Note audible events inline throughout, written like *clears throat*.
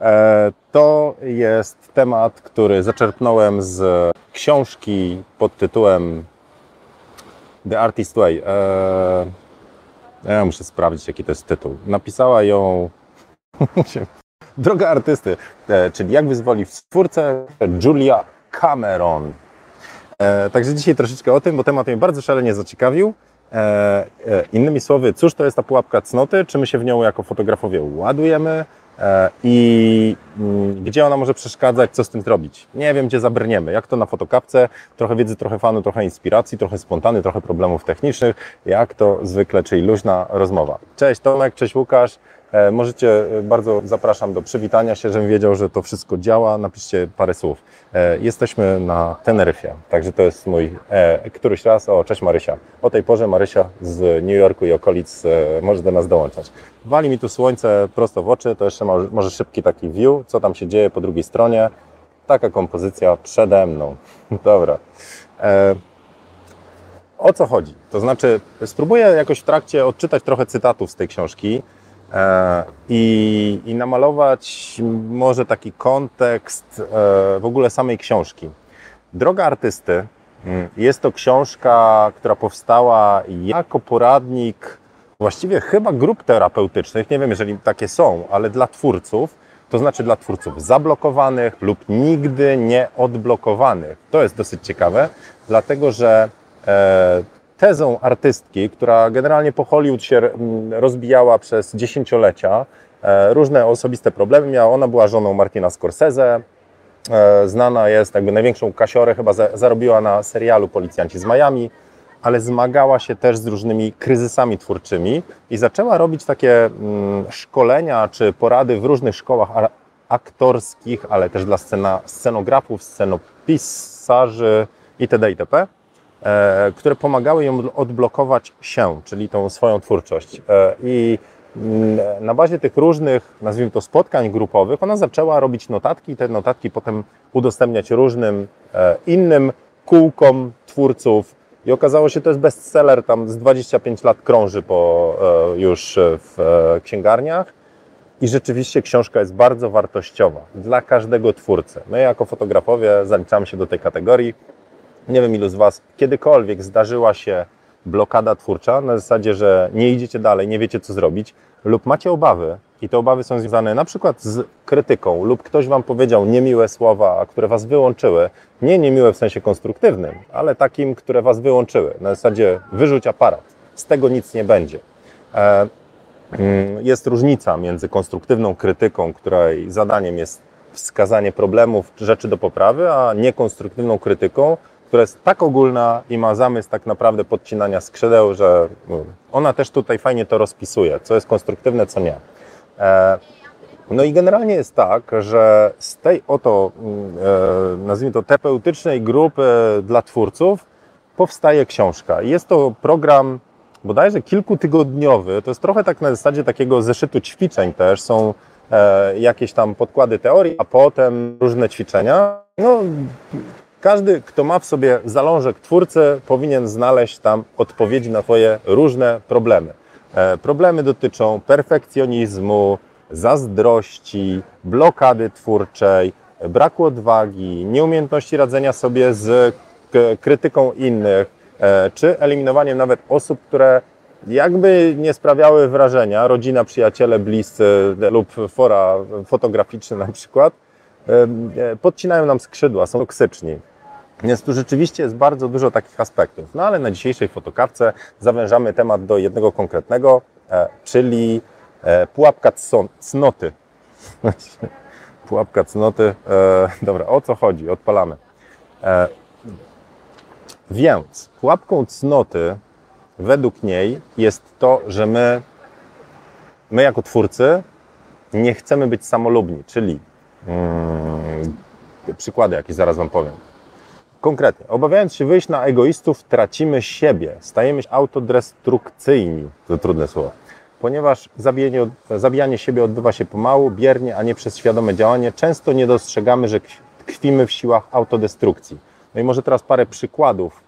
E, to jest temat, który zaczerpnąłem z książki pod tytułem The Artist Way. E, ja muszę sprawdzić, jaki to jest tytuł. Napisała ją *laughs* Droga artysty, e, czyli jak wyzwolić twórcę Julia Cameron. Także dzisiaj troszeczkę o tym, bo temat mnie bardzo szalenie zaciekawił. Innymi słowy, cóż to jest ta pułapka cnoty? Czy my się w nią jako fotografowie ładujemy? E, i mm, gdzie ona może przeszkadzać, co z tym zrobić. Nie wiem, gdzie zabrniemy. Jak to na fotokapce, trochę wiedzy, trochę fanu, trochę inspiracji, trochę spontany, trochę problemów technicznych, jak to zwykle, czyli luźna rozmowa. Cześć Tomek, cześć Łukasz. E, możecie, e, bardzo zapraszam do przywitania się, żebym wiedział, że to wszystko działa. Napiszcie parę słów. E, jesteśmy na Teneryfie, także to jest mój któryś raz. O, cześć Marysia. O tej porze Marysia z New Yorku i okolic może do nas dołączać. Wali mi tu słońce prosto w oczy, to jeszcze może szybki taki view, co tam się dzieje po drugiej stronie. Taka kompozycja przede mną. *laughs* Dobra. O co chodzi? To znaczy, spróbuję jakoś w trakcie odczytać trochę cytatów z tej książki, E, i, i namalować może taki kontekst e, w ogóle samej książki. Droga artysty mm, jest to książka, która powstała jako poradnik właściwie chyba grup terapeutycznych, nie wiem jeżeli takie są, ale dla twórców, to znaczy dla twórców zablokowanych lub nigdy nie odblokowanych. To jest dosyć ciekawe, dlatego że e, tezą artystki, która generalnie po Hollywood się mm, rozbijała przez dziesięciolecia. E, różne osobiste problemy miała. Ona była żoną Martina Scorsese. E, znana jest, jakby największą kasiorę chyba zarobiła na serialu Policjanci z Miami, ale zmagała się też z różnymi kryzysami twórczymi i zaczęła robić takie mm, szkolenia czy porady w różnych szkołach aktorskich, ale też dla scena, scenografów, scenopisarzy itd. itp. E, które pomagały ją odblokować się, czyli tą swoją twórczość. E, I mm, na bazie tych różnych, nazwijmy to, spotkań grupowych, ona zaczęła robić notatki i te notatki potem udostępniać różnym e, innym kółkom twórców. I okazało się, to jest bestseller, tam z 25 lat krąży po, już w księgarniach. I rzeczywiście książka jest bardzo wartościowa dla każdego twórcy. My jako fotografowie zaliczamy się do tej kategorii nie wiem ilu z Was kiedykolwiek zdarzyła się blokada twórcza na zasadzie, że nie idziecie dalej, nie wiecie co zrobić lub macie obawy i te obawy są związane na przykład z krytyką lub ktoś Wam powiedział niemiłe słowa, które Was wyłączyły. Nie niemiłe w sensie konstruktywnym, ale takim, które Was wyłączyły. Na zasadzie wyrzuć aparat. Z tego nic nie będzie. E, mm, jest różnica między konstruktywną krytyką, której zadaniem jest wskazanie problemów, rzeczy do poprawy, a niekonstruktywną krytyką, która jest tak ogólna i ma zamysł tak naprawdę podcinania skrzydeł, że no, ona też tutaj fajnie to rozpisuje, co jest konstruktywne, co nie. E, no i generalnie jest tak, że z tej oto, mm, e, nazwijmy to, terapeutycznej grupy dla twórców powstaje książka. Jest to program bodajże kilkutygodniowy, to jest trochę tak na zasadzie takiego zeszytu ćwiczeń też, są e, jakieś tam podkłady teorii, a potem różne ćwiczenia. No, każdy, kto ma w sobie zalążek twórcy, powinien znaleźć tam odpowiedzi na Twoje różne problemy. E, problemy dotyczą perfekcjonizmu, zazdrości, blokady twórczej, braku odwagi, nieumiejętności radzenia sobie z krytyką innych, e, czy eliminowaniem nawet osób, które jakby nie sprawiały wrażenia, rodzina, przyjaciele, bliscy lub fora fotograficzne na przykład, E, podcinają nam skrzydła, są toksyczni. Więc tu rzeczywiście jest bardzo dużo takich aspektów. No ale na dzisiejszej fotokawce zawężamy temat do jednego konkretnego, e, czyli e, pułapka cnoty. *laughs* pułapka cnoty. Dobra, o co chodzi? Odpalamy. Więc pułapką cnoty według niej jest to, że my, my jako twórcy nie chcemy być samolubni, czyli Hmm, przykłady, jakie zaraz Wam powiem. Konkretnie, obawiając się wyjść na egoistów, tracimy siebie, stajemy się autodestrukcyjni. To trudne słowo. Ponieważ zabijanie, zabijanie siebie odbywa się pomału, biernie, a nie przez świadome działanie, często nie dostrzegamy, że tkwimy w siłach autodestrukcji. No i może teraz parę przykładów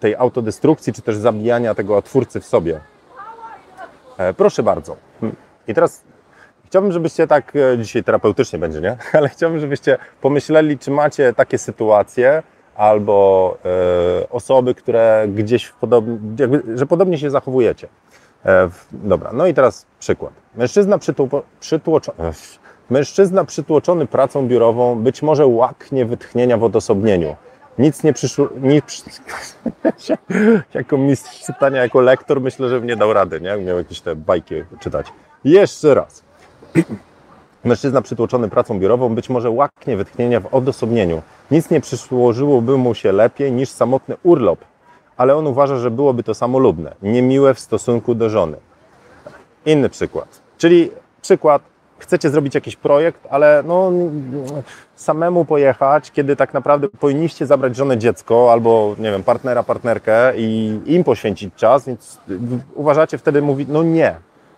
tej autodestrukcji, czy też zabijania tego twórcy w sobie. E, proszę bardzo. I teraz chciałbym, żebyście tak, e, dzisiaj terapeutycznie będzie, nie? *laughs* Ale chciałbym, żebyście pomyśleli, czy macie takie sytuacje, albo e, osoby, które gdzieś w podobnie, jakby, że podobnie się zachowujecie. E, w, dobra, no i teraz przykład. Mężczyzna, przytło, przytłoczony, mężczyzna przytłoczony pracą biurową być może łaknie wytchnienia w odosobnieniu. Nic nie przyszło, nic, *laughs* jako mistrz czytania, jako lektor myślę, że nie dał rady, nie? Miał jakieś te bajki czytać. Jeszcze raz. Mężczyzna przytłoczony pracą biurową być może łaknie wytchnienia w odosobnieniu. Nic nie przyłożyłoby mu się lepiej niż samotny urlop, ale on uważa, że byłoby to samolubne, niemiłe w stosunku do żony. Inny przykład. Czyli przykład, chcecie zrobić jakiś projekt, ale no, samemu pojechać, kiedy tak naprawdę powinniście zabrać żonę, dziecko albo, nie wiem, partnera, partnerkę i im poświęcić czas, więc uważacie wtedy mówić, no nie,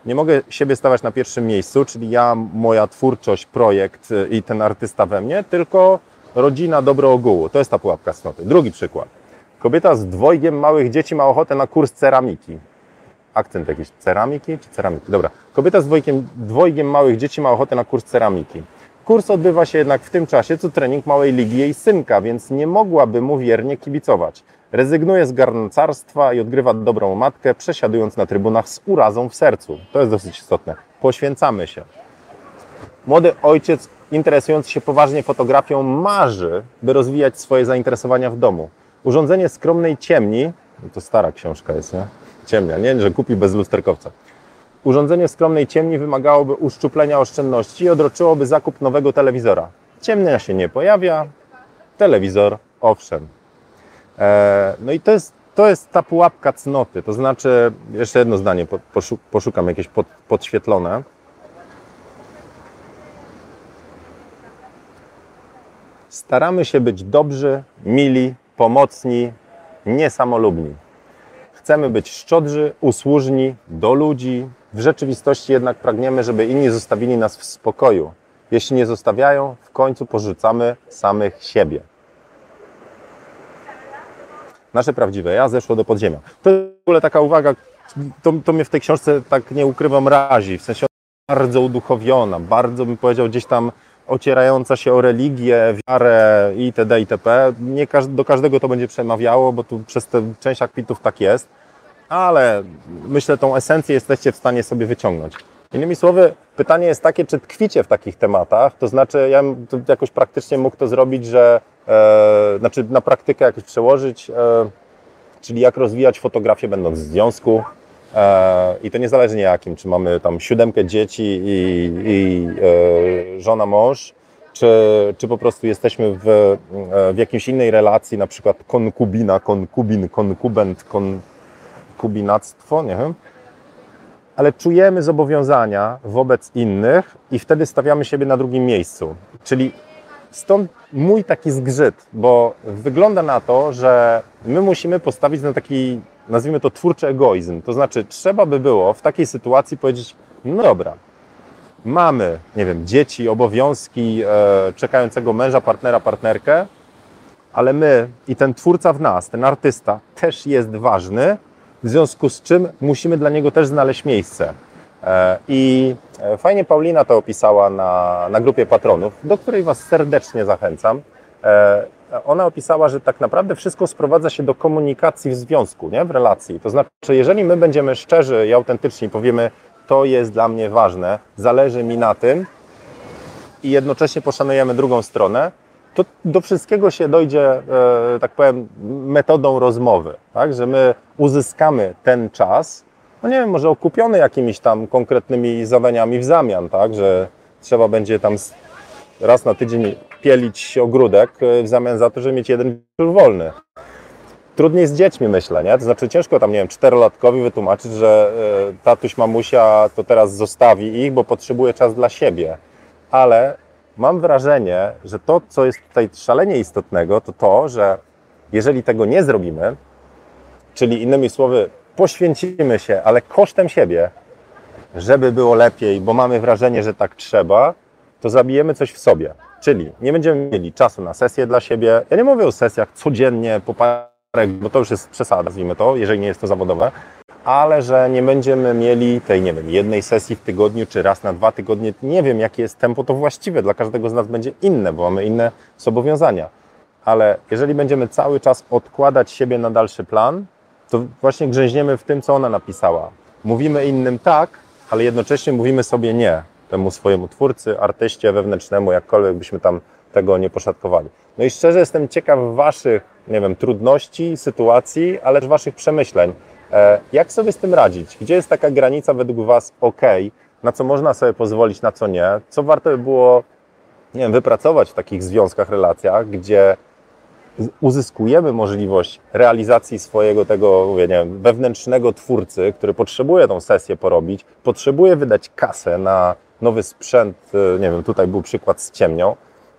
nie mogę siebie stawiać na pierwszym miejscu, czyli ja, moja twórczość, projekt y, i ten artysta we mnie, tylko rodzina, dobro ogółu. To jest ta pułapka cnoty. Drugi przykład. Kobieta z dwojgiem małych dzieci ma ochotę na kurs ceramiki. Akcent jakiś. Ceramiki czy ceramiki? Dobra. Kobieta z dwojgiem, dwojgiem małych dzieci ma ochotę na kurs ceramiki. Kurs odbywa się jednak w tym czasie, co trening małej ligi jej synka, więc nie mogłaby mu wiernie kibicować. Rezygnuje z garncarstwa i odgrywa dobrą matkę, przesiadując na trybunach z urazą w sercu. To jest dosyć istotne. Poświęcamy się. Młody ojciec interesujący się poważnie fotografią marzy, by rozwijać swoje zainteresowania w domu. Urządzenie skromnej ciemni, no to stara książka jest, nie? Ciemnia, nie? Że kupi bez lusterkowca. Urządzenie skromnej ciemni wymagałoby uszczuplenia oszczędności i odroczyłoby zakup nowego telewizora. Ciemnia się nie pojawia, telewizor owszem. E, no i to jest, to jest ta pułapka cnoty. To znaczy, jeszcze jedno zdanie, poszukam jakieś pod, podświetlone. Staramy się być dobrzy, mili, pomocni, niesamolubni. Chcemy być szczodrzy, usłużni do ludzi. W rzeczywistości jednak pragniemy, żeby inni zostawili nas w spokoju. Jeśli nie zostawiają, w końcu porzucamy samych siebie nasze prawdziwe ja zeszło do podziemia. To jest w ogóle taka uwaga, to, to mnie w tej książce tak nie ukrywam razi, w sensie bardzo uduchowiona, bardzo bym powiedział gdzieś tam ocierająca się o religię, wiarę itd. itp. Nie do każdego to będzie przemawiało, bo tu przez tę część akwitów tak jest, ale myślę, tą esencję jesteście w stanie sobie wyciągnąć. Innymi słowy, pytanie jest takie, czy tkwicie w takich tematach, to znaczy ja bym jakoś praktycznie mógł to zrobić, że e, znaczy na praktykę jakoś przełożyć, e, czyli jak rozwijać fotografię będąc w związku e, i to niezależnie jakim, czy mamy tam siódemkę dzieci i, i e, żona, mąż, czy, czy po prostu jesteśmy w, e, w jakiejś innej relacji, na przykład konkubina, konkubin, konkubent, konkubinactwo, nie wiem, ale czujemy zobowiązania wobec innych i wtedy stawiamy siebie na drugim miejscu. Czyli stąd mój taki zgrzyt, bo wygląda na to, że my musimy postawić na taki, nazwijmy to, twórczy egoizm. To znaczy, trzeba by było w takiej sytuacji powiedzieć: No dobra, mamy, nie wiem, dzieci, obowiązki, e, czekającego męża, partnera, partnerkę, ale my i ten twórca w nas, ten artysta też jest ważny w związku z czym musimy dla niego też znaleźć miejsce. I e, fajnie Paulina to opisała na, na grupie patronów, do której Was serdecznie zachęcam. E, ona opisała, że tak naprawdę wszystko sprowadza się do komunikacji w związku, nie? w relacji. To znaczy, jeżeli my będziemy szczerzy i autentyczni, powiemy, to jest dla mnie ważne, zależy mi na tym i jednocześnie poszanujemy drugą stronę, to do wszystkiego się dojdzie, e, tak powiem, metodą rozmowy, tak? że my uzyskamy ten czas, no nie wiem, może okupiony jakimiś tam konkretnymi zadaniami w zamian, tak? że trzeba będzie tam raz na tydzień pielić ogródek e, w zamian za to, żeby mieć jeden wolny. Trudniej z dziećmi, myślę, nie? To znaczy ciężko tam, nie wiem, czterolatkowi wytłumaczyć, że e, tatuś, mamusia to teraz zostawi ich, bo potrzebuje czas dla siebie. Ale mam wrażenie, że to, co jest tutaj szalenie istotnego, to to, że jeżeli tego nie zrobimy, czyli innymi słowy, poświęcimy się, ale kosztem siebie, żeby było lepiej, bo mamy wrażenie, że tak trzeba, to zabijemy coś w sobie. Czyli nie będziemy mieli czasu na sesję dla siebie. Ja nie mówię o sesjach codziennie, po parę, bo to już jest przesada, nazwijmy to, jeżeli nie jest to zawodowe, ale że nie będziemy mieli tej, nie wiem, jednej sesji w tygodniu, czy raz na dwa tygodnie. Nie wiem, jakie jest tempo to właściwe. Dla każdego z nas będzie inne, bo mamy inne zobowiązania. Ale jeżeli będziemy cały czas odkładać siebie na dalszy plan, to właśnie grzęźniemy w tym, co ona napisała. Mówimy innym tak, ale jednocześnie mówimy sobie nie temu swojemu twórcy, artyście wewnętrznemu, jakkolwiek byśmy tam tego nie poszatkowali. No i szczerze jestem ciekaw Waszych, nie wiem, trudności, sytuacji, ale też Waszych przemyśleń. E, jak sobie z tym radzić? Gdzie jest taka granica według Was ok, na co można sobie pozwolić, na co nie? Co warto by było, nie wiem, wypracować w takich związkach, relacjach, gdzie uzyskujemy możliwość realizacji swojego tego, mówię, nie wiem, wewnętrznego twórcy, który potrzebuje tą sesję porobić, potrzebuje wydać kasę na nowy sprzęt, e, nie wiem, tutaj był przykład z ciemnią,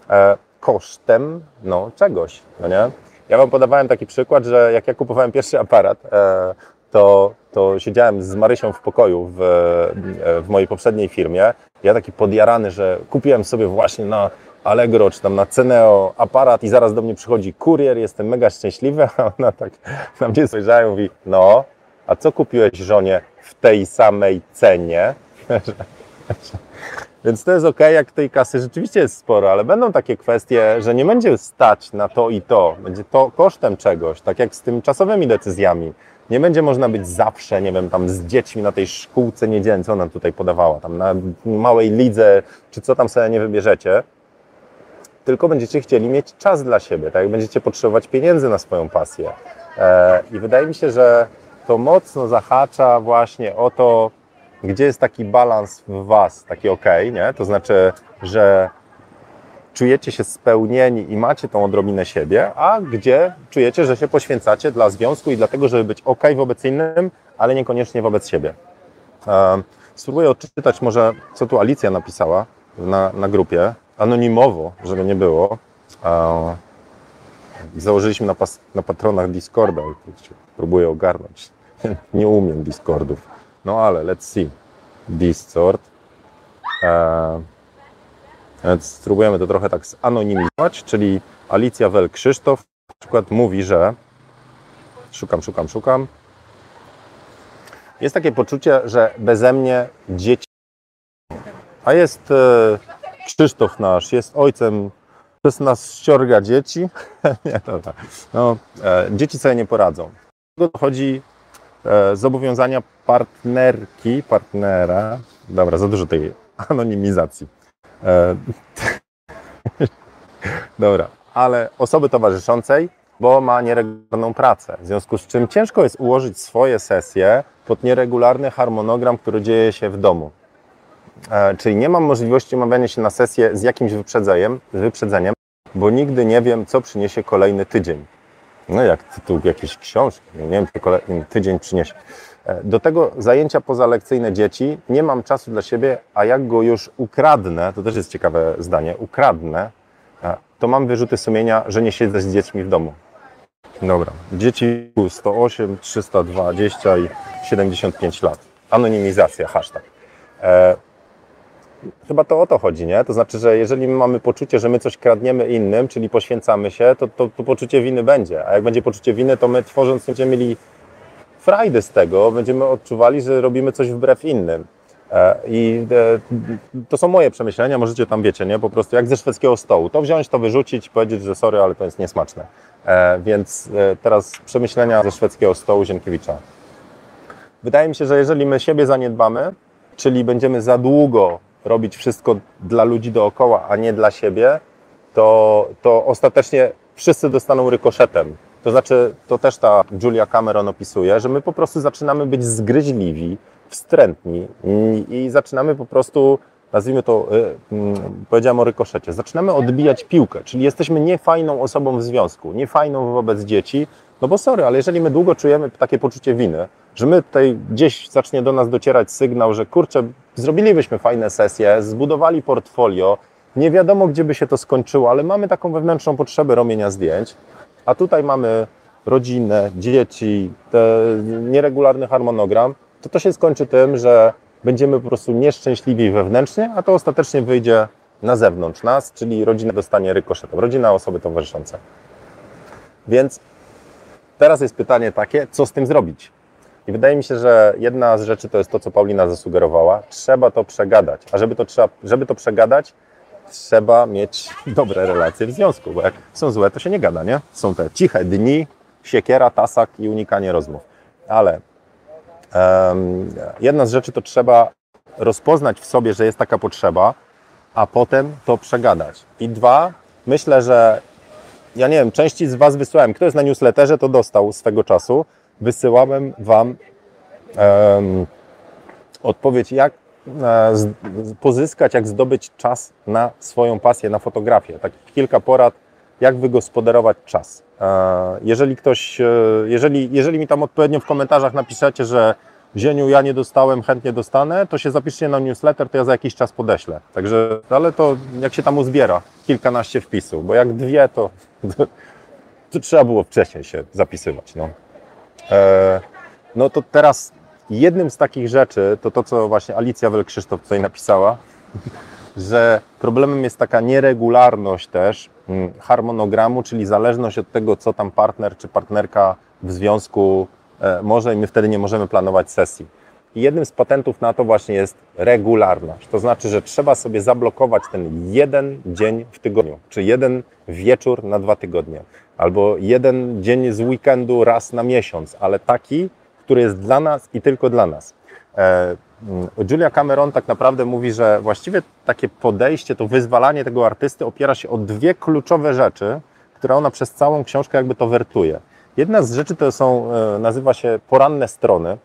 e, kosztem no, czegoś, no nie? Ja Wam podawałem taki przykład, że jak ja kupowałem pierwszy aparat, e, to, to siedziałem z Marysią w pokoju w, w mojej poprzedniej firmie. Ja taki podjarany, że kupiłem sobie właśnie na Allegro czy tam na Ceneo aparat i zaraz do mnie przychodzi kurier, jestem mega szczęśliwy, *laughs* a ona tak na mnie spojrzała i mówi, no, a co kupiłeś żonie w tej samej cenie? *laughs* Więc to jest ok, jak tej kasy rzeczywiście jest sporo, ale będą takie kwestie, że nie będzie stać na to i to. Będzie to kosztem czegoś, tak jak z tym czasowymi decyzjami. Nie będzie można być zawsze, nie wiem, tam z dziećmi na tej szkółce niedzielnej, co ona tutaj podawała, tam na małej lidze, czy co tam sobie nie wybierzecie, tylko będziecie chcieli mieć czas dla siebie, tak? Będziecie potrzebować pieniędzy na swoją pasję. E, I wydaje mi się, że to mocno zahacza właśnie o to, gdzie jest taki balans w Was, taki ok, nie? To znaczy, że czujecie się spełnieni i macie tą odrobinę siebie, a gdzie czujecie, że się poświęcacie dla związku i dlatego, żeby być ok wobec innym, ale niekoniecznie wobec siebie. Spróbuję odczytać może, co tu Alicja napisała na, na grupie, anonimowo, żeby nie było. Założyliśmy na, pas, na patronach Discorda, próbuję ogarnąć. *laughs* Nie umiem Discordów. No ale let's see. Discord. Więc spróbujemy to trochę tak zanonimizować, czyli Alicja Wel Krzysztof na przykład mówi, że szukam, szukam, szukam. Jest takie poczucie, że beze mnie dzieci. A jest e, Krzysztof nasz, jest ojcem, przez nas ściorga dzieci. *laughs* nie, dobra. No, e, dzieci sobie nie poradzą. Do chodzi e, zobowiązania partnerki, partnera. Dobra, za dużo tej anonimizacji E, *laughs* dobra, ale osoby towarzyszącej, bo ma nieregularną pracę. W związku z czym ciężko jest ułożyć swoje sesje pod nieregularny harmonogram, który dzieje się w domu. E, czyli nie mam możliwości umawiania się na sesję z jakimś wyprzedzeniem, wyprzedzeniem, bo nigdy nie wiem, co przyniesie kolejny tydzień. No jak tytuł jakiejś książki, nie wiem, co kolejny tydzień przyniesie. E, do tego zajęcia pozalekcyjne dzieci, nie mam czasu dla siebie, a jak go już ukradnę, to też jest ciekawe zdanie, ukradnę, e, to mam wyrzuty sumienia, że nie siedzę z dziećmi w domu. Dobra, dzieci 108, 320 i 75 lat. Anonimizacja, hashtag. Chyba to o to chodzi, nie? To znaczy, że jeżeli mamy poczucie, że my coś kradniemy innym, czyli poświęcamy się, to, to, to poczucie winy będzie. A jak będzie poczucie winy, to my tworząc będziemy mieli frajdy z tego, będziemy odczuwali, że robimy coś wbrew innym. E, I e, to są moje przemyślenia, możecie tam, wiecie, nie? Po prostu jak ze szwedzkiego stołu. To wziąć, to wyrzucić, powiedzieć, że sorry, ale to jest niesmaczne. E, więc teraz przemyślenia ze szwedzkiego stołu Zienkiewicza. Wydaje mi się, że jeżeli my siebie zaniedbamy, czyli będziemy za długo robić wszystko dla ludzi dookoła, a nie dla siebie, to, to ostatecznie wszyscy dostaną rykoszetem. To znaczy, to też ta Julia Cameron opisuje, że my po prostu zaczynamy być zgryźliwi, wstrętni i, zaczynamy po prostu, nazwijmy to, y, y, powiedziałem o rykoszecie, zaczynamy odbijać piłkę, czyli jesteśmy niefajną osobą w związku, niefajną wobec dzieci, no bo sorry, ale jeżeli my długo czujemy takie poczucie winy, że my tutaj gdzieś zacznie do nas docierać sygnał, że kurczę, zrobilibyśmy fajne sesje, zbudowali portfolio, nie wiadomo gdzie by się to skończyło, ale mamy taką wewnętrzną potrzebę robienia zdjęć, a tutaj mamy rodzinę, dzieci, nieregularny harmonogram, to to się skończy tym, że będziemy po prostu nieszczęśliwi wewnętrznie, a to ostatecznie wyjdzie na zewnątrz nas, czyli rodzina dostanie rykoszetem, rodzina, osoby towarzyszące. Więc teraz jest pytanie takie, co z tym zrobić? I wydaje mi się, że jedna z rzeczy to jest to, co Paulina zasugerowała. Trzeba to przegadać. A żeby to, trzeba, żeby to przegadać, trzeba mieć *laughs* dobre relacje w związku, bo jak są złe, to się nie gada, nie? Są te ciche dni, siekiera, tasak i unikanie rozmów. Ale um, jedna z rzeczy to trzeba rozpoznać w sobie, że jest taka potrzeba, a potem to przegadać. I dwa, myślę, że ja nie wiem, części z Was wysłałem. Kto jest na newsletterze, to dostał swego czasu. Wysyłałem Wam um, odpowiedź, jak e, pozyskać, jak zdobyć czas na swoją pasję, na fotografię. Tak kilka porad, jak wygospodarować czas. E, jeżeli ktoś, e, jeżeli, jeżeli mi tam odpowiednio w komentarzach napiszecie, że Zieniu, ja nie dostałem, chętnie dostanę, to się zapiszcie na newsletter, to ja za jakiś czas podeślę. Także, ale to jak się tam uzbiera, kilkanaście wpisów, bo jak dwie, to, to, to trzeba było wcześniej się zapisywać. No. E, no to teraz jednym z takich rzeczy, to to, co właśnie Alicja Wel-Krzysztof tutaj napisała, że problemem jest taka nieregularność też mm, harmonogramu, czyli zależność od tego, co tam partner czy partnerka w związku E, może i my wtedy nie możemy planować sesji. I jednym z patentów na to właśnie jest regularność. To znaczy, że trzeba sobie zablokować ten jeden dzień w tygodniu, czy jeden wieczór na dwa tygodnie, albo jeden dzień z weekendu raz na miesiąc, ale taki, który jest dla nas i tylko dla nas. E, mm, Julia Cameron tak naprawdę mówi, że właściwie takie podejście, to wyzwalanie tego artysty opiera się o dwie kluczowe rzeczy, które ona przez całą książkę jakby to wertuje. Jedna z rzeczy to są, e, nazywa się poranne strony,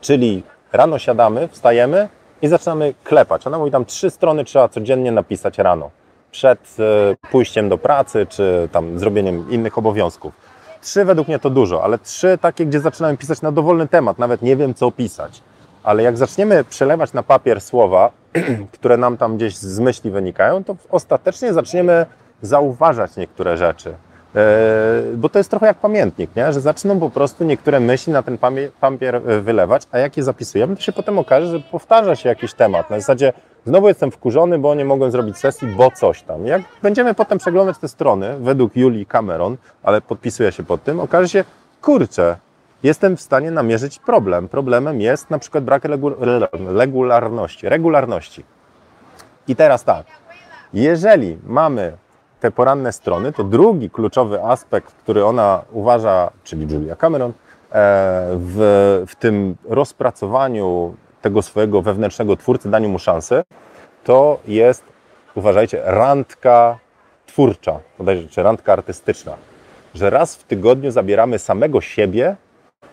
czyli rano siadamy, wstajemy i zaczynamy klepać. Ona mówi tam trzy strony trzeba codziennie napisać rano, przed e, pójściem do pracy czy tam zrobieniem innych obowiązków. Trzy według mnie to dużo, ale trzy takie, gdzie zaczynamy pisać na dowolny temat, nawet nie wiem co pisać. Ale jak zaczniemy przelewać na papier słowa, *clears throat* które nam tam gdzieś z myśli wynikają, to ostatecznie zaczniemy zauważać niektóre rzeczy. E, bo to jest trochę jak pamiętnik, nie? że zaczną po prostu niektóre myśli na ten papier e, wylewać, a jak je zapisujemy, to się potem okaże, że powtarza się jakiś temat. Na zasadzie znowu jestem wkurzony, bo nie mogłem zrobić sesji, bo coś tam. Jak będziemy potem przeglądać te strony, według Julii Cameron, ale podpisuję się pod tym, okaże się, kurczę, jestem w stanie namierzyć problem. Problemem jest na przykład brak regularności. regularności. I teraz tak, jeżeli mamy te poranne strony, to drugi kluczowy aspekt, który ona uważa, czyli Julia Cameron, e, w, w tym rozpracowaniu tego swojego wewnętrznego twórcy, daniu mu szansy, to jest, uważajcie, randka twórcza, bodajże, czy randka artystyczna. Że raz w tygodniu zabieramy samego siebie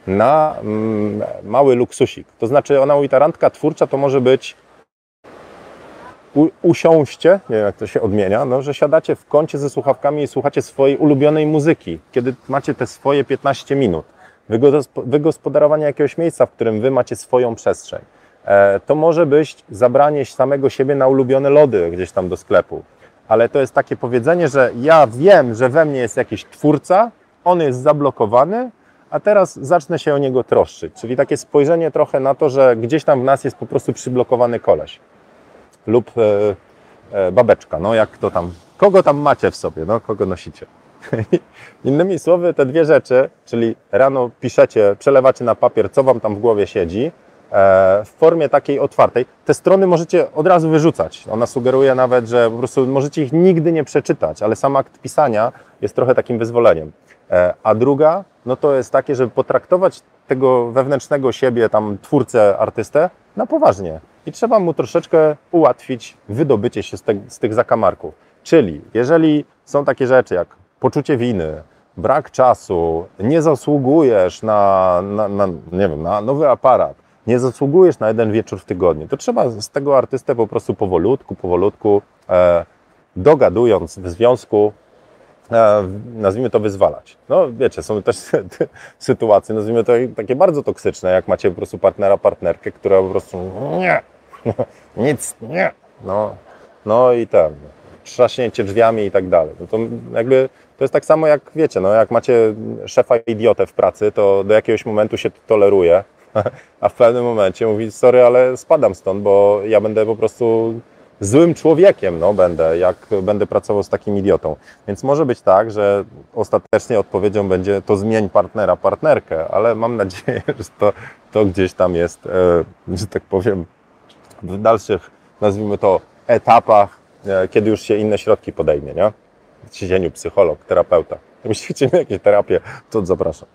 na mm, mały luksusik. To znaczy, ona mówi, ta randka twórcza to może być u, usiąście, nie wiem jak to się odmienia, no, że siadacie w kącie ze słuchawkami i słuchacie swojej ulubionej muzyki, kiedy macie te swoje 15 minut. Wygospodarowanie jakiegoś miejsca, w którym wy macie swoją przestrzeń. E, to może być zabranie samego siebie na ulubione lody gdzieś tam do sklepu. Ale to jest takie powiedzenie, że ja wiem, że we mnie jest jakiś twórca, on jest zablokowany, a teraz zacznę się o niego troszczyć. Czyli takie spojrzenie trochę na to, że gdzieś tam w nas jest po prostu przyblokowany koleś lub e, e, babeczka, no jak to tam, kogo tam macie w sobie, no kogo nosicie. *laughs* Innymi słowy, te dwie rzeczy, czyli rano piszecie, przelewacie na papier, co wam tam w głowie siedzi, w formie takiej otwartej. Te strony możecie od razu wyrzucać. Ona sugeruje nawet, że po prostu możecie ich nigdy nie przeczytać, ale sam akt pisania jest trochę takim wyzwoleniem. A druga, no to jest takie, żeby potraktować tego wewnętrznego siebie, tam twórcę, artystę na poważnie i trzeba mu troszeczkę ułatwić wydobycie się z, te, z tych zakamarków. Czyli jeżeli są takie rzeczy jak poczucie winy, brak czasu, nie zasługujesz na, na, na, nie wiem, na nowy aparat, nie zasługujesz na jeden wieczór w tygodniu, to trzeba z tego artystę po prostu powolutku, powolutku, e, dogadując w związku, e, nazwijmy to wyzwalać. No wiecie, są też *laughs* sytuacje, nazwijmy to takie bardzo toksyczne, jak macie po prostu partnera, partnerkę, która po prostu nie, *laughs* nic, nie. No, no i tam, trzaśnięcie drzwiami i tak dalej. No to jakby to jest tak samo jak wiecie, no jak macie szefa idiotę w pracy, to do jakiegoś momentu się to toleruje, a w pewnym momencie mówi, sorry, ale spadam stąd, bo ja będę po prostu złym człowiekiem no, będę, jak będę pracował z takim idiotą. Więc może być tak, że ostatecznie odpowiedzią będzie to zmień partnera, partnerkę, ale mam nadzieję, *laughs* że to, to gdzieś tam jest, e, że tak powiem, w dalszych, nazwijmy to, etapach, e, kiedy już się inne środki podejmie, nie? W siedzeniu psycholog, terapeuta. Jeśli chcecie *laughs* jakieś terapię, to zapraszam.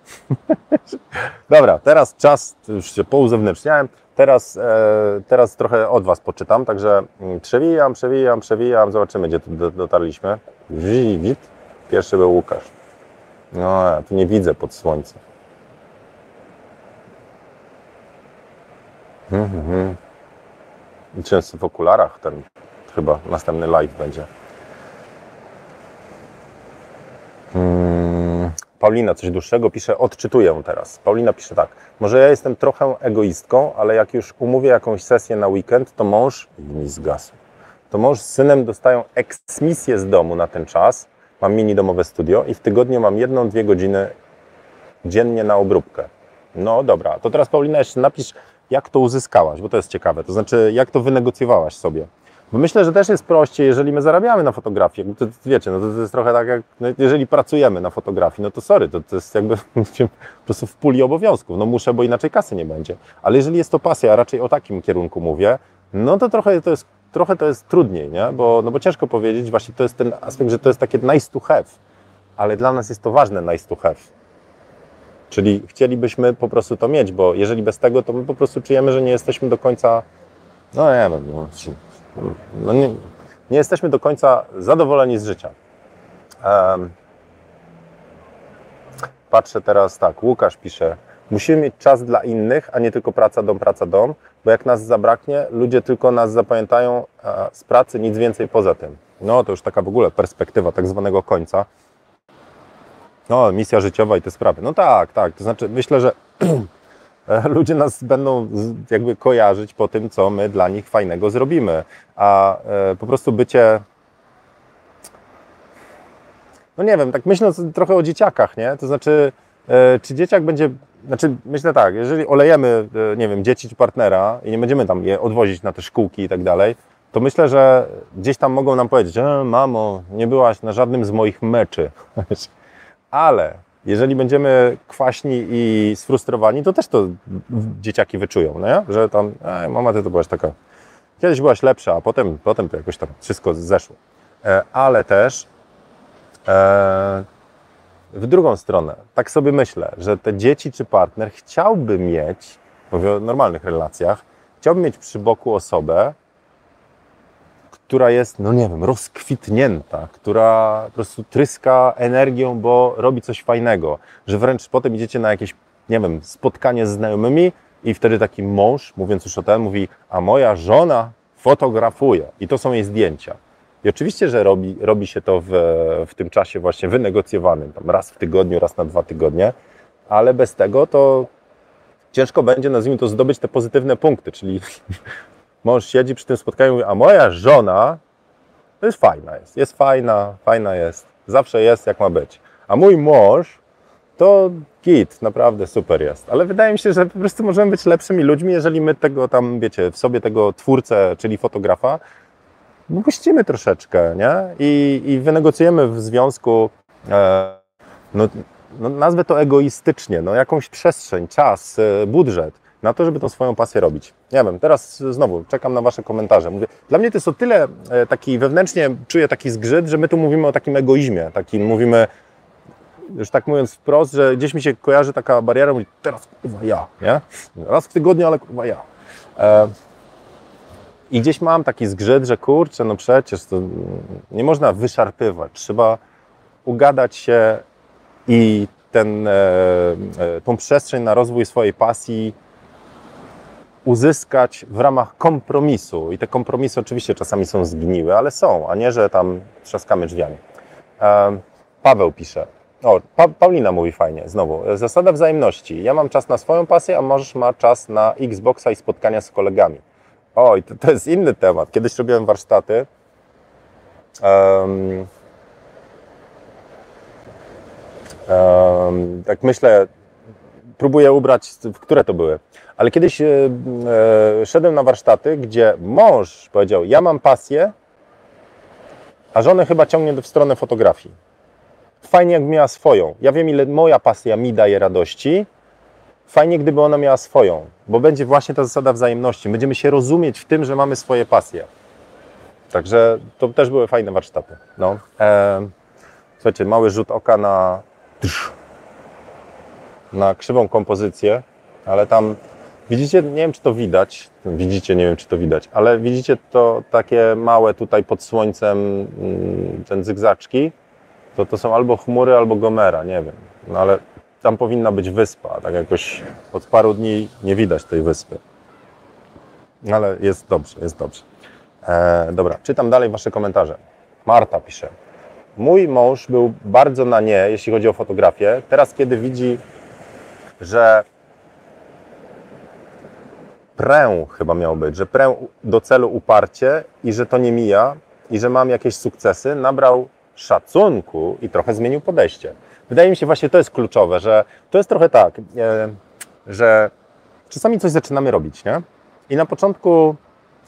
*laughs* Dobra, teraz czas, już się pouzewnętrzniałem, teraz, e, teraz trochę od Was poczytam, także mm, przewijam, przewijam, przewijam, zobaczymy, gdzie tu dotarliśmy. Wid, pierwszy był Łukasz. No, ja tu nie widzę pod słońcem. Mhm, mhm. Często w okularach ten chyba następny live będzie. Hmm. Paulina coś dłuższego pisze, odczytuję teraz. Paulina pisze tak. Może ja jestem trochę egoistką, ale jak już umówię jakąś sesję na weekend, to mąż mi zgasł. To mąż z synem dostają eksmisję z domu na ten czas. Mam mini domowe studio i w tygodniu mam jedną, dwie godziny dziennie na obróbkę. No dobra, to teraz Paulina jeszcze napisz, jak to uzyskałaś, bo to jest ciekawe. To znaczy, jak to wynegocjowałaś sobie. Bo myślę, że też jest prościej, jeżeli my zarabiamy na fotografii. To, to wiecie, no to, to, jest trochę tak jak, no jeżeli pracujemy na fotografii, no to sorry, to, to jest jakby *laughs* po prostu w puli obowiązków. No muszę, bo inaczej kasy nie będzie. Ale jeżeli jest to pasja, a raczej o takim kierunku mówię, no to trochę to jest, trochę to jest trudniej, nie? Bo, no bo ciężko powiedzieć, właśnie to jest ten aspekt, że to jest takie nice to have. Ale dla nas jest to ważne nice to have. Czyli chcielibyśmy po prostu to mieć, bo jeżeli bez tego, to my po prostu czujemy, że nie jesteśmy do końca, no nie wiem, no, no nie, nie, jesteśmy do końca zadowoleni z życia. Um, patrzę teraz tak, Łukasz pisze, musimy mieć czas dla innych, a nie tylko praca, dom, praca, dom, bo jak nas zabraknie, ludzie tylko nas zapamiętają z pracy, nic więcej poza tym. No to już taka w ogóle perspektywa tak zwanego końca. No, misja życiowa i te sprawy. No tak, tak. To znaczy, myślę, że *clears throat* ludzie nas będą jakby kojarzyć po tym, co my dla nich fajnego zrobimy. A e, po prostu bycie. No nie wiem, tak myśląc trochę o dzieciakach, nie? To znaczy, e, czy dzieciak będzie. Znaczy, myślę tak, jeżeli olejemy, e, nie wiem, dzieci czy partnera i nie będziemy tam je odwozić na te szkółki i tak dalej, to myślę, że gdzieś tam mogą nam powiedzieć, e, mamo, nie byłaś na żadnym z moich meczy. *laughs* Ale jeżeli będziemy kwaśni i sfrustrowani, to też to dzieciaki wyczują, nie? że tam, mama, ty to byłaś taka, kiedyś byłaś lepsza, a potem, potem to jakoś tam wszystko zeszło. E, ale też e, w drugą stronę, tak sobie myślę, że te dzieci czy partner chciałby mieć, mówię o normalnych relacjach, chciałby mieć przy boku osobę, która jest, no nie wiem, rozkwitnięta, która po prostu tryska energią, bo robi coś fajnego, że wręcz potem idziecie na jakieś, nie wiem, spotkanie z znajomymi i wtedy taki mąż, mówiąc już o tym, mówi, a moja żona fotografuje i to są jej zdjęcia. I oczywiście, że robi, robi się to w, w tym czasie właśnie wynegocjowanym, tam raz w tygodniu, raz na dwa tygodnie, ale bez tego to ciężko będzie, nazwijmy to, zdobyć te pozytywne punkty, czyli mąż siedzi przy tym spotkaniu i mówi, a moja żona to jest fajna jest, jest fajna, fajna jest, zawsze jest jak ma być. A mój mąż to git, naprawdę super jest. Ale wydaje mi się, że po prostu możemy być lepszymi ludźmi, jeżeli my tego tam, wiecie, w sobie tego twórcę, czyli fotografa, puścimy troszeczkę, nie? I, i wynegocjujemy w związku, e, no, no, nazwę to egoistycznie, no, jakąś przestrzeń, czas, e, budżet na to, żeby tą swoją pasję robić. Nie wiem, teraz znowu czekam na Wasze komentarze. Mówię, dla mnie to jest o tyle e, taki wewnętrznie czuję taki zgrzyt, że my tu mówimy o takim egoizmie, takim mówimy, już tak mówiąc wprost, że gdzieś mi się kojarzy taka bariera, mówi, teraz kurwa ja, nie? Raz w tygodniu, ale kurwa ja. E, I gdzieś mam taki zgrzyt, że kurczę, no przecież to nie można wyszarpywać, trzeba ugadać się i ten, e, tą przestrzeń na rozwój swojej pasji uzyskać w ramach kompromisu. I te kompromisy oczywiście czasami są zgniłe, ale są, a nie, że tam trzaskamy drzwiami. Paweł pisze. O, pa Paulina mówi fajnie, znowu. Zasada wzajemności. Ja mam czas na swoją pasję, a możesz ma czas na Xboxa i spotkania z kolegami. Oj, to, to jest inny temat. Kiedyś robiłem warsztaty. Um, um, tak myślę, próbuję ubrać, w które to były. Ale kiedyś e, e, szedłem na warsztaty, gdzie mąż powiedział: Ja mam pasję, a żonę chyba ciągnie w stronę fotografii. Fajnie, jak miała swoją. Ja wiem, ile moja pasja mi daje radości. Fajnie, gdyby ona miała swoją, bo będzie właśnie ta zasada wzajemności. Będziemy się rozumieć w tym, że mamy swoje pasje. Także to też były fajne warsztaty. No. E, słuchajcie, mały rzut oka na, na krzywą kompozycję, ale tam widzicie, nie wiem czy to widać, widzicie, nie wiem czy to widać, ale widzicie to takie małe tutaj pod słońcem, mm, ten zygzaczki, to to są albo chmury, albo Gomera, nie wiem. No ale tam powinna być wyspa, tak jakoś od paru dni nie widać tej wyspy. Ale jest dobrze, jest dobrze. E, dobra, czytam dalej Wasze komentarze. Marta pisze. Mój mąż był bardzo na nie, jeśli chodzi o fotografię. Teraz, kiedy widzi, że prę chyba miał być, że prę do celu uparcie i że to nie mija i że mam jakieś sukcesy, nabrał szacunku i trochę zmienił podejście. Wydaje mi się właśnie to jest kluczowe, że to jest trochę tak, e, że czasami coś zaczynamy robić, nie? I na początku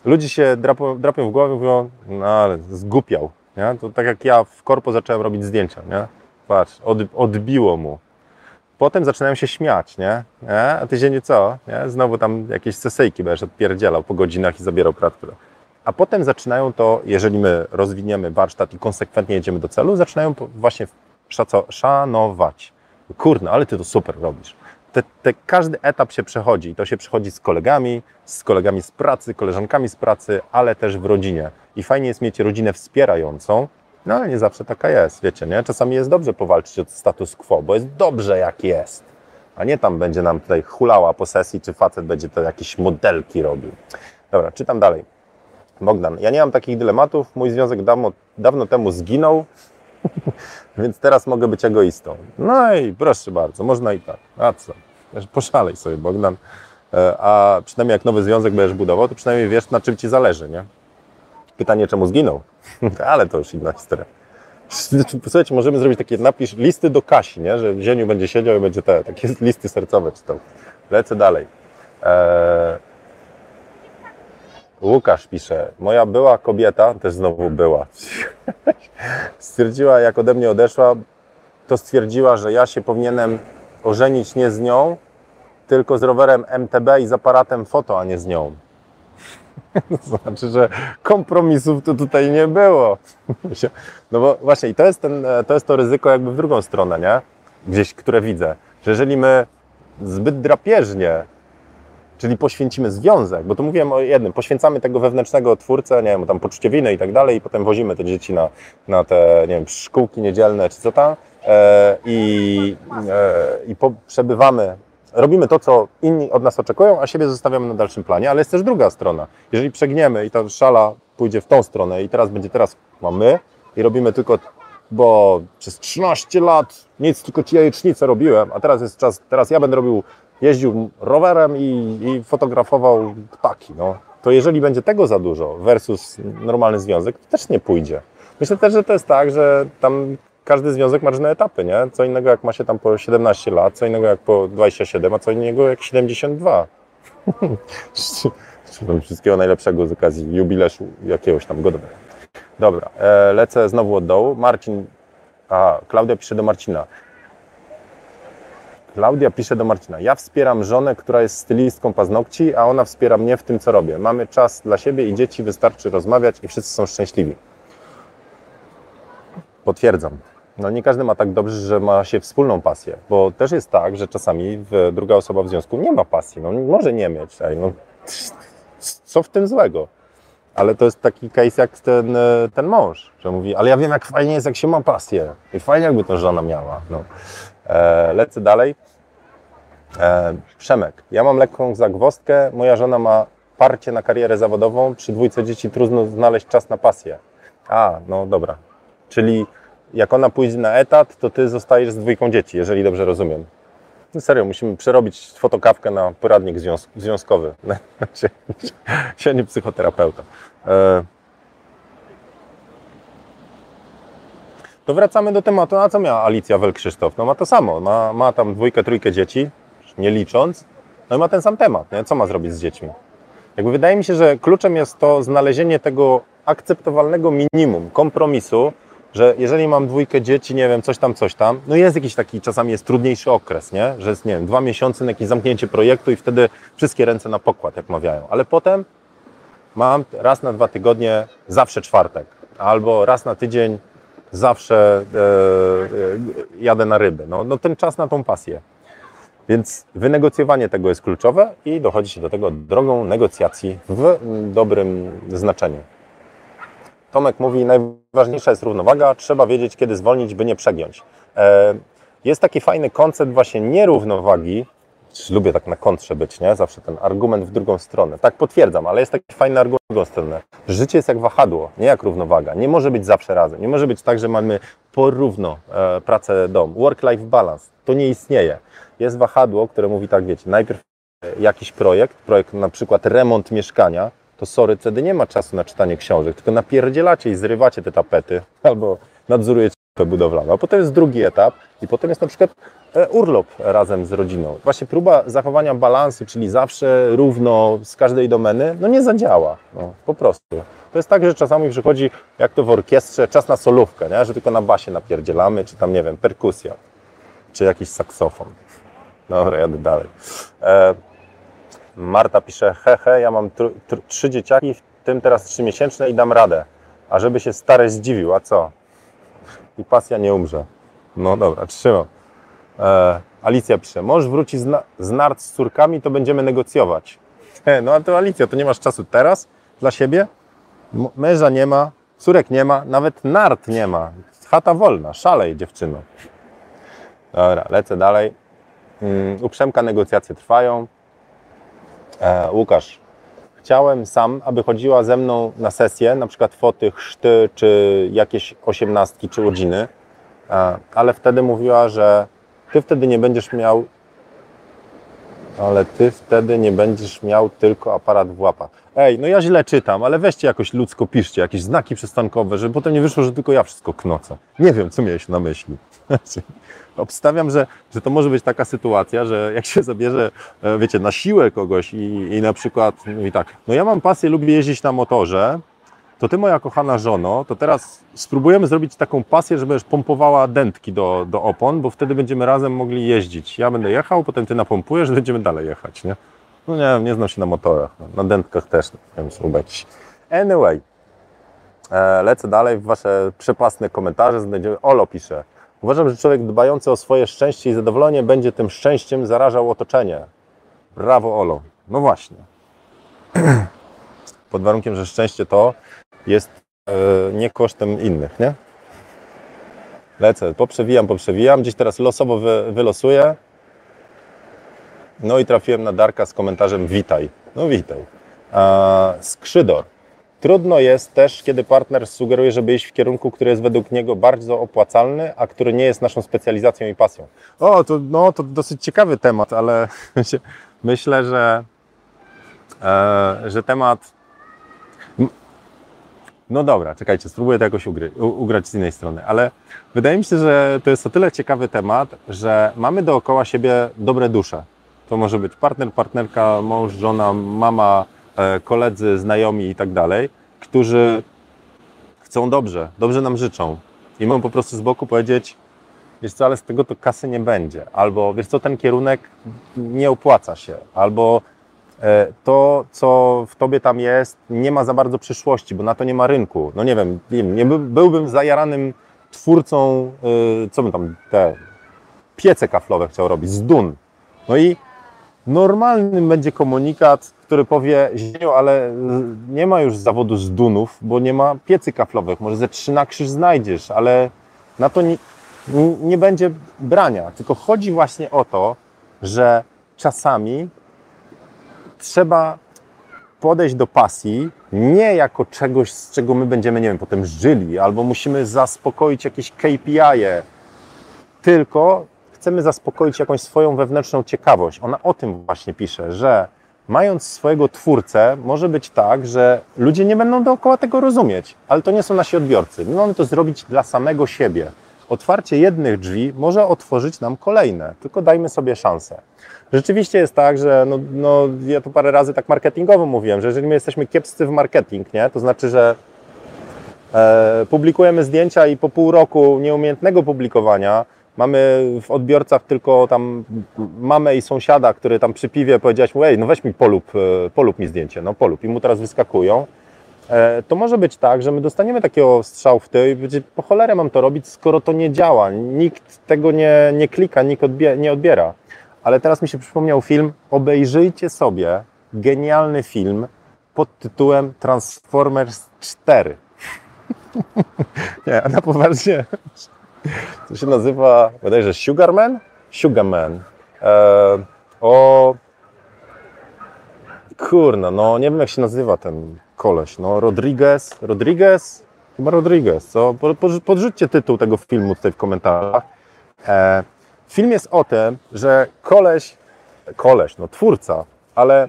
ludzie się drapią, drapią w głowę i mówią, no ale zgupiał, nie? To tak jak ja w korpo zacząłem robić zdjęcia, nie? Patrz, od, odbiło mu. Potem zaczynają się śmiać, nie? nie? A ty się nie co? Nie? Znowu tam jakieś sesyjki będziesz odpierdzielał po godzinach i zabierał kratkę. A potem zaczynają to, jeżeli my rozwiniemy warsztat i konsekwentnie jedziemy do celu, zaczynają właśnie szanować. Kurno, ale ty to super robisz. Te, te, każdy etap się przechodzi. To się przechodzi z kolegami, z kolegami z pracy, koleżankami z pracy, ale też w rodzinie. I fajnie jest mieć rodzinę wspierającą, no ale nie zawsze taka jest, wiecie, nie? Czasami jest dobrze powalczyć o status quo, bo jest dobrze jak jest. A nie tam będzie nam tutaj hulała po sesji, czy facet będzie to jakieś modelki robił. Dobra, czytam dalej. Bogdan, ja nie mam takich dylematów. Mój związek dawno, dawno temu zginął, *laughs* więc teraz mogę być egoistą. No i proszę bardzo, można i tak. A co? Poszalej sobie, Bogdan. E, a przynajmniej jak nowy związek będziesz budował, to przynajmniej wiesz, na czym ci zależy, nie? Pytanie, czemu zginął? *laughs* Ale to już inna historia. Słuchajcie, możemy zrobić takie napisz listy do Kasi, nie? że w zieniu będzie siedział i będzie te takie listy sercowe czytał. Lecę dalej. Eee... Łukasz pisze, moja była kobieta, też znowu była, *laughs* stwierdziła, jak ode mnie odeszła, to stwierdziła, że ja się powinienem ożenić nie z nią, tylko z rowerem MTB i z aparatem foto, a nie z nią. *laughs* To znaczy, że kompromisów to tutaj nie było. *laughs* No bo właśnie, i to jest, ten, to jest to ryzyko jakby w drugą stronę, nie? Gdzieś, które widzę, że jeżeli my zbyt drapieżnie, czyli poświęcimy związek, bo tu mówiłem o jednym, poświęcamy tego wewnętrznego twórcę, nie wiem, tam poczucie winy i tak dalej, i potem wozimy te dzieci na, na te, nie wiem, szkółki niedzielne czy co tam, e, i, e, i po, przebywamy robimy to, co inni od nas oczekują, a siebie zostawiamy na dalszym planie, ale jest też druga strona. Jeżeli przegniemy i ta szala pójdzie w tą stronę i teraz będzie teraz mamy i robimy tylko, bo przez 13 lat nic, tylko ci robiłem, a teraz jest czas, teraz ja będę robił, jeździł rowerem i, i fotografował ptaki, no. To jeżeli będzie tego za dużo versus normalny związek, to też nie pójdzie. Myślę też, że to jest tak, że tam każdy związek ma różne etapy, nie? Co innego jak ma się tam po 17 lat, co innego jak po 27, a co innego jak 72. *laughs* Wszystkiego najlepszego z okazji jubileuszu jakiegoś tam godowego. Dobra, e, lecę znowu od dołu. Marcin, a Klaudia pisze do Marcina. Klaudia pisze do Marcina. Ja wspieram żonę, która jest stylistką paznokci, a ona wspiera mnie w tym, co robię. Mamy czas dla siebie i dzieci, wystarczy rozmawiać i wszyscy są szczęśliwi. Potwierdzam no nie każdy ma tak dobrze, że ma się wspólną pasję, bo też jest tak, że czasami druga osoba w związku nie ma pasji, no może nie mieć, ej, no, co w tym złego? Ale to jest taki case jak ten, e, ten mąż, że mówi, ale ja wiem jak fajnie jest, jak się ma pasję i fajnie jakby to żona miała. No. E, lecę dalej. E, Przemek, ja mam lekką zagwostkę, moja żona ma parcie na karierę zawodową, przy dwójce dzieci trudno znaleźć czas na pasję. A, no dobra. Czyli jak ona pójdzie na etat, to ty zostajesz z dwójką dzieci, jeżeli dobrze rozumiem. No serio, musimy przerobić fotokawkę na poradnik związ związkowy. *laughs* się nie psychoterapeuta. E... To wracamy do tematu, a co miała Alicja Wel-Krzysztof? No ma to samo, ma, ma tam dwójkę, trójkę dzieci, nie licząc, no i ma ten sam temat, nie? co ma zrobić z dziećmi. Jakby wydaje mi się, że kluczem jest to znalezienie tego akceptowalnego minimum, kompromisu, że jeżeli mam dwójkę dzieci, nie wiem, coś tam, coś tam, no jest jakiś taki, czasami jest trudniejszy okres, nie? Że jest, nie wiem, dwa miesiące na jakieś zamknięcie projektu i wtedy wszystkie ręce na pokład, jak mawiają. Ale potem mam raz na dwa tygodnie zawsze czwartek, albo raz na tydzień zawsze e, e, jadę na ryby. No, no ten czas na tą pasję. Więc wynegocjowanie tego jest kluczowe i dochodzi się do tego drogą negocjacji w dobrym znaczeniu. Tomek mówi, najważniejsza jest równowaga, trzeba wiedzieć, kiedy zwolnić, by nie przegiąć. E, jest taki fajny koncept właśnie nierównowagi, lubię tak na kontrze być, nie? Zawsze ten argument w drugą stronę. Tak potwierdzam, ale jest taki fajny argument w drugą stronę. Życie jest jak wahadło, nie jak równowaga. Nie może być zawsze razem. Nie może być tak, że mamy porówno e, pracę, dom. Work-life balance. To nie istnieje. Jest wahadło, które mówi tak, wiecie, najpierw jakiś projekt, projekt na przykład remont mieszkania, to sorry, wtedy nie ma czasu na czytanie książek, tylko napierdzielacie i zrywacie te tapety *laughs* albo nadzorujecie budowlaną. A potem jest drugi etap i potem jest na przykład e, urlop razem z rodziną. Właśnie próba zachowania balansu, czyli zawsze równo z każdej domeny, no nie zadziała. No, po prostu. To jest tak, że czasami przychodzi, jak to w orkiestrze, czas na solówkę, nie? że tylko na basie napierdzielamy, czy tam, nie wiem, perkusja, czy jakiś saksofon. Dobra, jadę dalej. E, Marta pisze, hehe, ja mam trzy dzieciaki, w tym teraz trzymiesięczne i dam radę. A żeby się stary zdziwił, a co? I pasja nie umrze. No dobra, trzymam. E, Alicja pisze, mąż wróci z, z nart z córkami, to będziemy negocjować. E, no a to Alicja, to nie masz czasu teraz dla siebie? M męża nie ma, córek nie ma, nawet nart nie ma. Chata wolna, szalej dziewczyno. Dobra, lecę dalej. Um, uprzemka negocjacje trwają. E, Łukasz, chciałem sam, aby chodziła ze mną na sesję, na przykład foty, chrzty, czy jakieś osiemnastki, czy urodziny, e, ale wtedy mówiła, że ty wtedy nie będziesz miał ale ty wtedy nie będziesz miał tylko aparat w łapach. Ej, no ja źle czytam, ale weźcie jakoś ludzko, piszcie jakieś znaki przystankowe, żeby potem nie wyszło, że tylko ja wszystko knocę. Nie wiem, co miałeś na myśli. *laughs* obstawiam, że, że to może być taka sytuacja, że jak się zabierze, e, wiecie, na siłę kogoś i, i na przykład mówi tak, no ja mam pasję, lubię jeździć na motorze, to ty moja kochana żono, to teraz spróbujemy zrobić taką pasję, że będziesz pompowała dętki do, do opon, bo wtedy będziemy razem mogli jeździć. Ja będę jechał, potem ty napompujesz, będziemy dalej jechać, nie? No nie nie znam się na motorach, no, na dętkach też, nie wiem. Anyway, e, lecę dalej w wasze przepasne komentarze, znajdziemy, Olo pisze, Uważam, że człowiek dbający o swoje szczęście i zadowolenie będzie tym szczęściem zarażał otoczenie. Brawo, Olo. No właśnie. *clears throat* Pod warunkiem, że szczęście to jest e, nie kosztem innych, nie? Lecę, poprzewijam, poprzewijam. Gdzieś teraz losowo wy, wylosuję. No i trafiłem na Darka z komentarzem witaj. No witaj. A, skrzydor. Trudno jest też, kiedy partner sugeruje, żeby iść w kierunku, który jest według niego bardzo opłacalny, a który nie jest naszą specjalizacją i pasją. O, to, no, to dosyć ciekawy temat, ale *laughs* myślę, że, e, że temat. No dobra, czekajcie, spróbuję to jakoś ugry, ugrać z innej strony, ale wydaje mi się, że to jest o tyle ciekawy temat, że mamy dookoła siebie dobre dusze. To może być partner, partnerka, mąż, żona, mama, koledzy, znajomi i tak dalej, którzy chcą dobrze, dobrze nam życzą. I mogą po prostu z boku powiedzieć, wiesz co, ale z tego to kasy nie będzie. Albo wiesz co, ten kierunek nie opłaca się. Albo e, to, co w tobie tam jest, nie ma za bardzo przyszłości, bo na to nie ma rynku. No nie wiem, nie byłbym zajaranym twórcą, e, co bym tam, te piece kaflowe chciał robić, z dun. No i normalnym będzie komunikat, który powie, Zieniu, ale nie ma już zawodu z dunów, bo nie ma piecy kaflowych. Może ze trzy na krzyż znajdziesz, ale na to nie, nie będzie brania. Tylko chodzi właśnie o to, że czasami trzeba podejść do pasji nie jako czegoś, z czego my będziemy, nie wiem, potem żyli, albo musimy zaspokoić jakieś KPI, -e, tylko chcemy zaspokoić jakąś swoją wewnętrzną ciekawość. Ona o tym właśnie pisze, że mając swojego twórcę, może być tak, że ludzie nie będą dookoła tego rozumieć, ale to nie są nasi odbiorcy. My mamy to zrobić dla samego siebie. Otwarcie jednych drzwi może otworzyć nam kolejne, tylko dajmy sobie szansę. rzeczywiście jest tak, że no, no, ja tu parę razy tak marketingowo mówiłem, że jeżeli my jesteśmy kiepscy w marketing, nie, to znaczy, że e, publikujemy zdjęcia i po pół roku nieumiejętnego publikowania mamy w odbiorcach tylko tam mamę i sąsiada, który tam przy piwie powiedziałeś mu, ej, no weź mi polub, e, polub mi zdjęcie, no polub i mu teraz wyskakują, e, to może być tak, że my dostaniemy takiego strzał w tył i będzie, po cholerę mam to robić, skoro to nie działa, nikt tego nie, nie klika, nikt odbie, nie odbiera. Ale teraz mi się przypomniał film, obejrzyjcie sobie genialny film pod tytułem Transformers 4. *laughs* nie, na poważnie to się nazywa, bodajże Sugarman? Sugarman. E, o... Kurna, no nie wiem jak się nazywa ten koleś, no Rodriguez, Rodriguez? Chyba Rodriguez, co? Podrzućcie tytuł tego filmu tutaj w komentarzach. E, film jest o tym, że koleś, koleś, no twórca, ale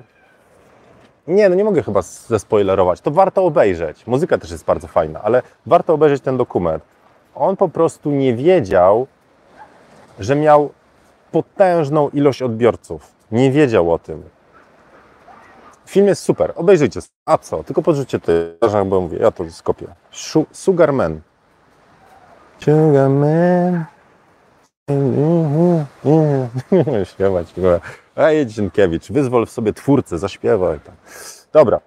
nie, no nie mogę chyba zespoilerować, to warto obejrzeć. Muzyka też jest bardzo fajna, ale warto obejrzeć ten dokument on po prostu nie wiedział, że miał potężną ilość odbiorców. Nie wiedział o tym. Film jest super, obejrzyjcie. A co? Tylko podrzućcie ty, bo mówię, ja to skopię. Sugarman. Sugarman. *laughs* Śpiewać. A jedź Zienkiewicz, wyzwol w sobie twórcę, zaśpiewaj. Dobra.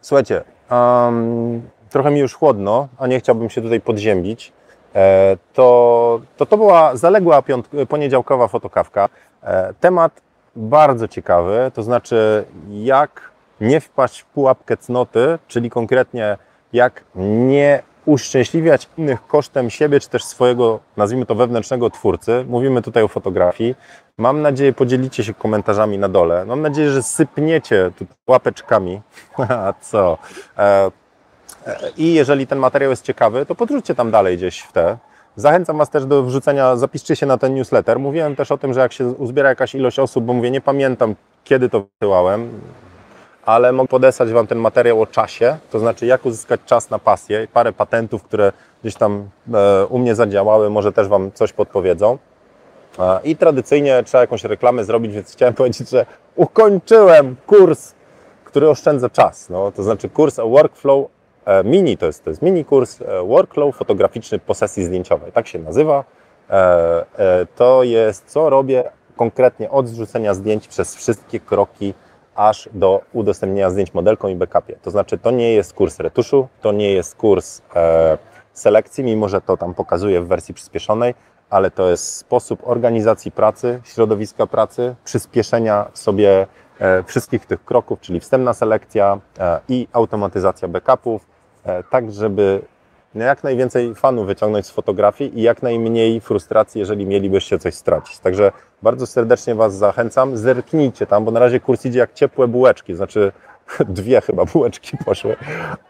Słuchajcie, um, trochę mi już chłodno, a nie chciałbym się tutaj podziębić. E, to, to, to była zaległa poniedziałkowa fotokawka. E, temat bardzo ciekawy, to znaczy jak nie wpaść w pułapkę cnoty, czyli konkretnie jak nie uszczęśliwiać innych kosztem siebie, czy też swojego, nazwijmy to, wewnętrznego twórcy. Mówimy tutaj o fotografii. Mam nadzieję, podzielicie się komentarzami na dole. Mam nadzieję, że sypniecie tu łapeczkami. *laughs* A co? E, i jeżeli ten materiał jest ciekawy, to podrzućcie tam dalej gdzieś w te. Zachęcam Was też do wrzucenia, zapiszcie się na ten newsletter. Mówiłem też o tym, że jak się uzbiera jakaś ilość osób, bo mówię, nie pamiętam kiedy to wysyłałem, ale mogę podesłać Wam ten materiał o czasie, to znaczy jak uzyskać czas na pasję, parę patentów, które gdzieś tam e, u mnie zadziałały, może też Wam coś podpowiedzą. I tradycyjnie trzeba jakąś reklamę zrobić, więc chciałem *laughs* powiedzieć, że ukończyłem kurs, który oszczędza czas. No, to znaczy kurs Workflow E, mini to jest, to jest mini kurs e, Workflow fotograficzny posesji zdjęciowej, tak się nazywa. E, to jest, co robię konkretnie od zrzucenia zdjęć przez wszystkie kroki aż do udostępnienia zdjęć modelką i backupie. To znaczy, to nie jest kurs retuszu, to nie jest kurs selekcji, mimo że to tam pokazuje w wersji przyspieszonej, ale to jest sposób organizacji pracy, środowiska pracy, przyspieszenia sobie wszystkich tych kroków, czyli wstępna selekcja i automatyzacja backupów, E, tak żeby jak najwięcej fanów wyciągnąć z fotografii i jak najmniej frustracji, jeżeli mielibyście coś stracić. Także bardzo serdecznie Was zachęcam, zerknijcie tam, bo na razie kurs idzie jak ciepłe bułeczki, znaczy *laughs* dwie chyba bułeczki *laughs* poszły,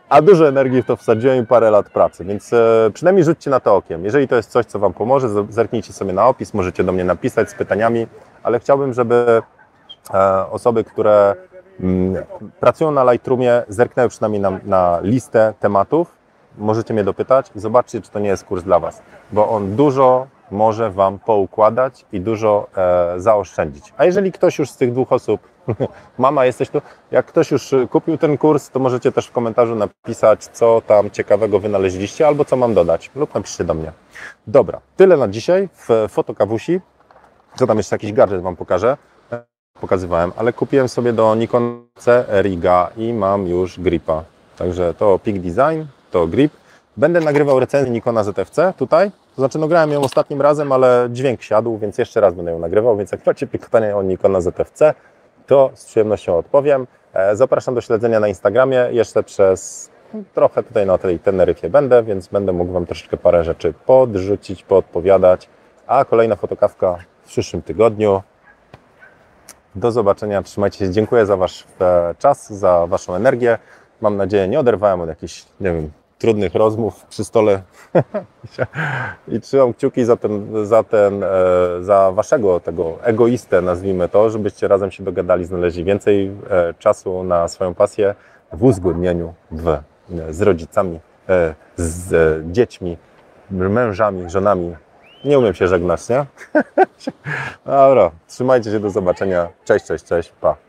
a dużo energii w to wsadziłem i parę lat pracy, więc e, przynajmniej rzućcie na to okiem. Jeżeli to jest coś, co Wam pomoże, zerknijcie sobie na opis, możecie do mnie napisać z pytaniami, ale chciałbym, żeby e, osoby, które pracują na Lightroomie, zerknęły przynajmniej na, na listę tematów, możecie mnie dopytać i zobaczcie, czy to nie jest kurs dla Was, bo on dużo może Wam poukładać i dużo e, zaoszczędzić. A jeżeli ktoś już z tych dwóch osób, *laughs* mama jesteś tu, jak ktoś już kupił ten kurs, to możecie też w komentarzu napisać, co tam ciekawego wynaleźliście albo co mam dodać lub napiszcie do mnie. Dobra, tyle na dzisiaj w Fotokawusi. Co tam jeszcze jakiś gadżet Wam pokażę pokazywałem, ale kupiłem sobie do Nikon C Riga i mam już gripa. Także to Peak Design, to grip. Będę nagrywał recenzję Nikona ZFC tutaj. To znaczy, no grałem ją ostatnim razem, ale dźwięk siadł, więc jeszcze raz będę ją nagrywał. Więc jak macie pytania o Nikona ZFC, to z przyjemnością odpowiem. E, zapraszam do śledzenia na Instagramie. Jeszcze przez trochę tutaj na tej Teneryfie będę, więc będę mógł Wam troszeczkę parę rzeczy podrzucić, podpowiadać. A kolejna fotokawka w przyszłym tygodniu. Do zobaczenia, trzymajcie się. Dziękuję za Wasz e, czas, za Waszą energię. Mam nadzieję, nie oderwałem od jakichś, nie wiem, trudnych rozmów przy stole *laughs* i trzymam kciuki za ten, za ten, e, za Waszego tego egoistę, nazwijmy to, żebyście razem się dogadali, znaleźli więcej e, czasu na swoją pasję w uzgodnieniu w, z rodzicami, z dziećmi, mężami, żonami, Nie umiem się żegnać, nie? *laughs* Dobra, trzymajcie się, do zobaczenia. Cześć, cześć, cześć, pa.